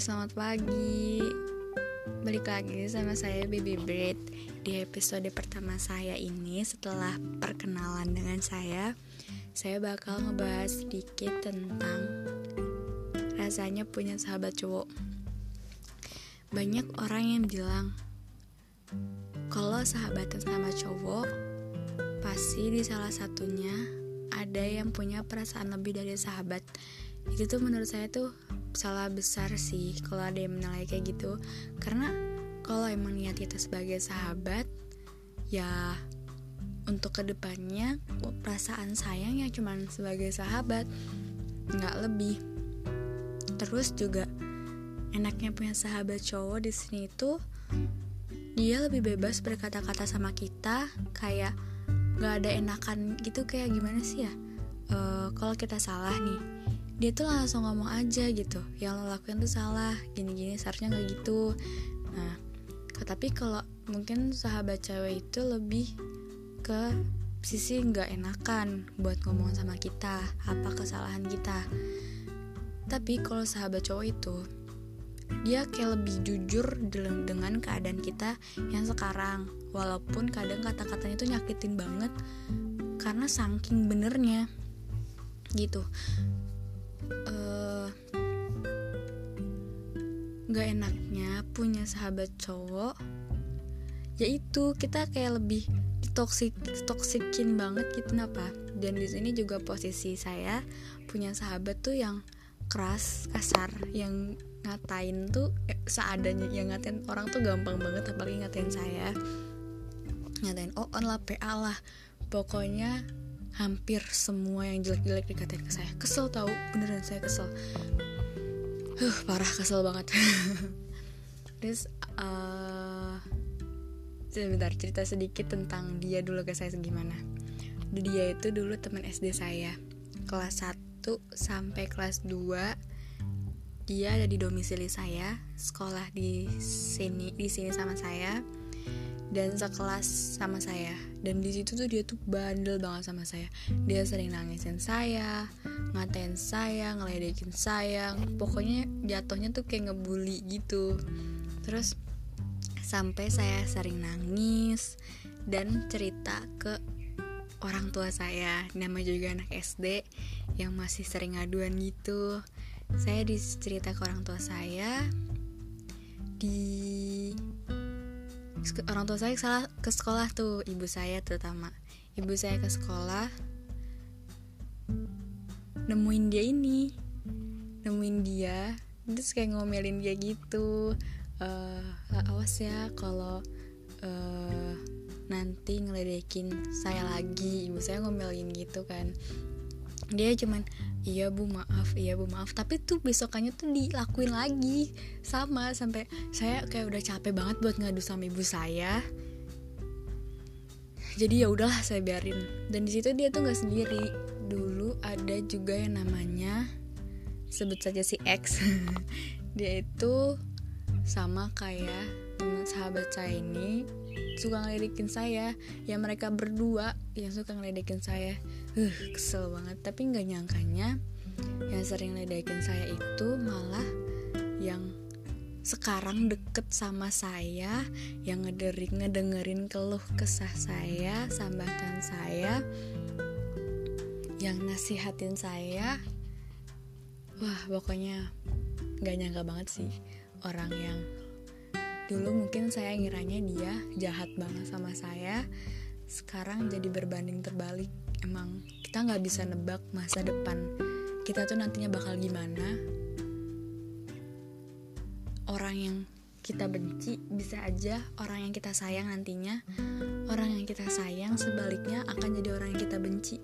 selamat pagi. Balik lagi sama saya Baby Bread Di episode pertama saya ini Setelah perkenalan dengan saya Saya bakal ngebahas sedikit tentang Rasanya punya sahabat cowok. Banyak orang yang bilang Kalau sahabatan sama cowok Pasti di salah satunya Ada yang punya perasaan lebih dari sahabat. Itu tuh menurut saya tuh salah besar sih kalau ada yang menilai kayak gitu. Karena kalau emang niat kita sebagai sahabat ya untuk ke depannya perasaan sayang ya cuman sebagai sahabat nggak lebih. Terus juga enaknya punya sahabat cowok di sini itu dia lebih bebas berkata-kata sama kita kayak nggak ada enakan gitu kayak gimana sih ya? Uh, kalau kita salah nih dia tuh langsung ngomong aja gitu yang lo lakuin tuh salah gini-gini seharusnya nggak gitu. Nah tapi kalau mungkin sahabat cewek itu lebih ke sisi nggak enakan buat ngomong sama kita apa kesalahan kita. Tapi kalau sahabat cowok itu dia kayak lebih jujur dengan keadaan kita yang sekarang. Walaupun kadang kata-katanya tuh nyakitin banget karena saking benernya gitu uh, gak enaknya punya sahabat cowok yaitu kita kayak lebih toksik toksikin banget gitu kenapa? Dan di sini juga posisi saya punya sahabat tuh yang keras kasar yang ngatain tuh eh, seadanya yang ngatain orang tuh gampang banget apalagi ngatain saya. Ngatain oh on lah PA lah pokoknya hampir semua yang jelek-jelek dikatain ke saya. Kesel tau beneran saya kesel. Huh parah kesel banget. Terus uh, sebentar cerita sedikit tentang dia dulu ke saya gimana dia itu dulu teman SD saya. Kelas 1 sampai kelas 2 dia ada di domisili saya. Sekolah di sini di sini sama saya dan sekelas sama saya. Dan di situ tuh dia tuh bandel banget sama saya. Dia sering nangisin saya ngatain saya ngeledekin saya. Pokoknya jatuhnya tuh kayak ngebully gitu. Terus sampai saya sering nangis dan cerita ke orang tua saya. Nama juga anak SD yang masih sering ngaduan gitu. Saya dicerita ke orang tua saya. Di orang tua saya salah ke sekolah tuh ibu saya terutama. Ibu saya ke sekolah nemuin dia ini nemuin dia terus kayak ngomelin dia gitu uh, awas ya kalau uh, nanti ngeledekin saya lagi. Ibu saya ngomelin gitu kan dia cuman iya bu maaf iya bu maaf. Tapi tuh besokannya tuh dilakuin lagi. Sama sampai saya kayak udah capek banget buat ngadu sama ibu saya. Jadi ya udahlah saya biarin. Dan di situ dia tuh nggak sendiri. Dulu ada juga yang namanya sebut saja si X. Dia itu sama kayak teman sahabat saya ini suka ngeledekin saya. Ya mereka berdua yang suka ngeledekin saya. Uh kesel banget. Tapi nggak nyangkanya yang sering ngeledekin saya itu malah yang sekarang deket sama saya yang ngederik ngedengerin keluh kesah saya sambatan saya yang nasihatin saya. Wah pokoknya nggak nyangka banget sih orang yang dulu mungkin saya ngiranya dia jahat banget sama saya. Sekarang jadi berbanding terbalik. Emang kita nggak bisa nebak masa depan kita tuh nantinya bakal gimana. Orang yang kita benci bisa aja orang yang kita sayang nantinya. Orang yang kita sayang sebaliknya akan jadi orang yang kita benci